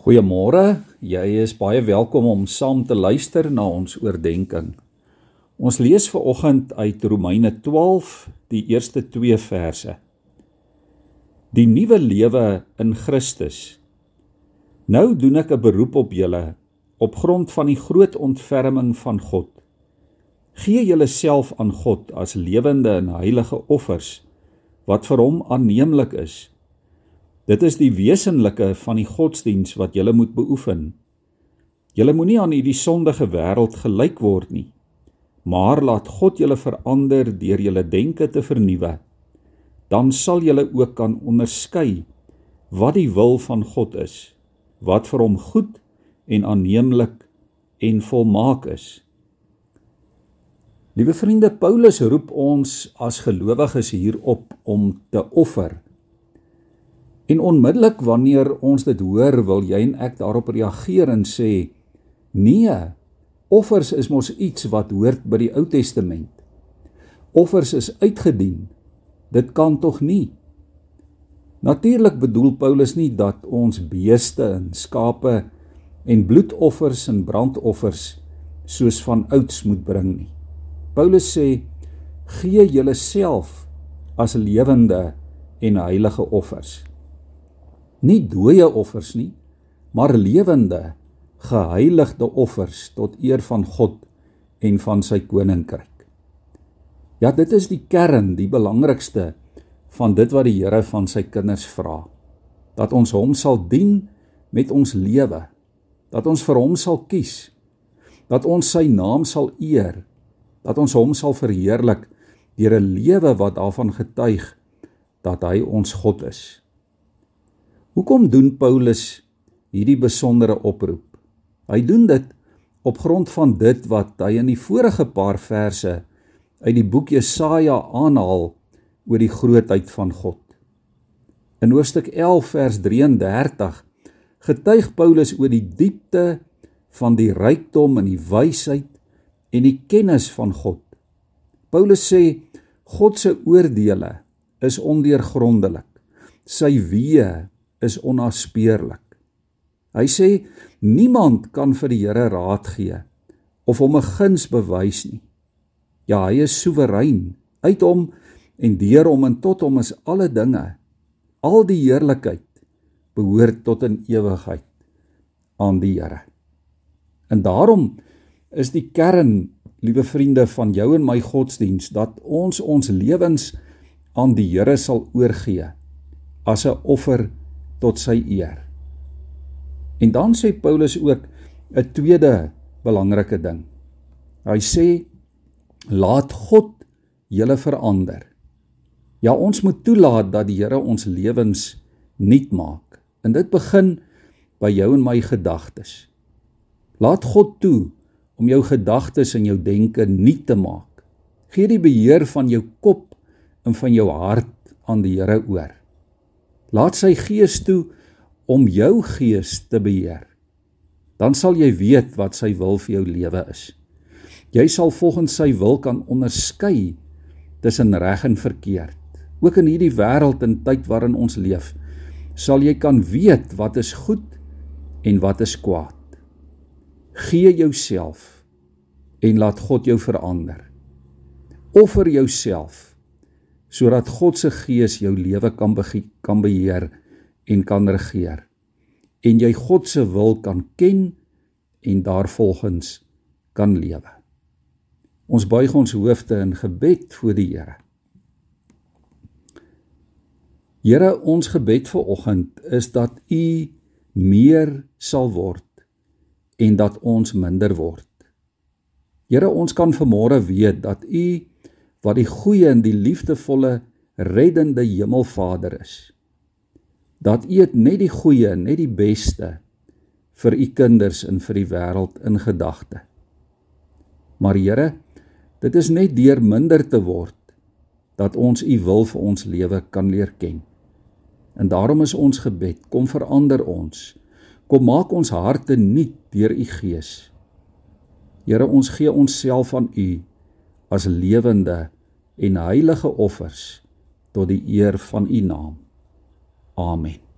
Goeiemôre. Jy is baie welkom om saam te luister na ons oordeenking. Ons lees ver oggend uit Romeine 12, die eerste 2 verse. Die nuwe lewe in Christus. Nou doen ek 'n beroep op julle op grond van die groot ontferming van God. Gee julleself aan God as lewende en heilige offers wat vir hom aanneemlik is Dit is die wesenlike van die godsdiens wat jy moet beoefen. Jy moenie aan hierdie sondige wêreld gelyk word nie, maar laat God julle verander deur julle denke te vernuwe. Dan sal julle ook kan onderskei wat die wil van God is, wat vir hom goed en aanneemlik en volmaak is. Liewe vriende, Paulus roep ons as gelowiges hier op om te offer En onmiddellik wanneer ons dit hoor, wil jy en ek daarop reageer en sê: "Nee, offers is mos iets wat hoort by die Ou Testament. Offers is uitgedien. Dit kan tog nie." Natuurlik bedoel Paulus nie dat ons beeste en skape en bloedoffers en brandoffers soos van ouds moet bring nie. Paulus sê: "Gee julleself as lewende en heilige offers." Nie dooie offers nie, maar lewende, geheiligde offers tot eer van God en van sy koninkryk. Ja, dit is die kern, die belangrikste van dit wat die Here van sy kinders vra. Dat ons hom sal dien met ons lewe, dat ons vir hom sal kies, dat ons sy naam sal eer, dat ons hom sal verheerlik deur 'n lewe wat daarvan getuig dat hy ons God is. Hoekom doen Paulus hierdie besondere oproep? Hy doen dit op grond van dit wat hy in die vorige paar verse uit die boek Jesaja aanhaal oor die grootheid van God. In hoofstuk 11 vers 33 getuig Paulus oor die diepte van die rykdom en die wysheid en die kennis van God. Paulus sê God se oordeele is ondeurgrondelik. Sy weë is onnaspeurlik. Hy sê niemand kan vir die Here raad gee of hom 'n guns bewys nie. Ja, hy is soewerein. Uit hom en deur hom en tot hom is alle dinge. Al die heerlikheid behoort tot in ewigheid aan die Here. En daarom is die kern, liewe vriende van jou en my godsdiens, dat ons ons lewens aan die Here sal oorgee as 'n offer tot sy eer. En dan sê Paulus ook 'n tweede belangrike ding. Hy sê laat God julle verander. Ja, ons moet toelaat dat die Here ons lewens nuut maak. En dit begin by jou en my gedagtes. Laat God toe om jou gedagtes en jou denke nuut te maak. Gee die beheer van jou kop en van jou hart aan die Here oor. Laat sy gees toe om jou gees te beheer. Dan sal jy weet wat sy wil vir jou lewe is. Jy sal volgens sy wil kan onderskei tussen reg en verkeerd. Ook in hierdie wêreld en tyd waarin ons leef, sal jy kan weet wat is goed en wat is kwaad. Gee jouself en laat God jou verander. Offer jouself sodat God se gees jou lewe kan kan beheer en kan regeer en jy God se wil kan ken en daarvolgens kan lewe. Ons buig ons hoofde in gebed voor die Here. Here, ons gebed vir oggend is dat U meer sal word en dat ons minder word. Here, ons kan vanmôre weet dat U wat die goeie en die liefdevolle reddende Hemelvader is. Dat U het net die goeie, net die beste vir U kinders en vir die wêreld in gedagte. Maar Here, dit is net deur minder te word dat ons U wil vir ons lewe kan leer ken. En daarom is ons gebed, kom verander ons. Kom maak ons harte nuut deur U Gees. Here, ons gee onsself aan U as lewende en heilige offers tot die eer van u naam. Amen.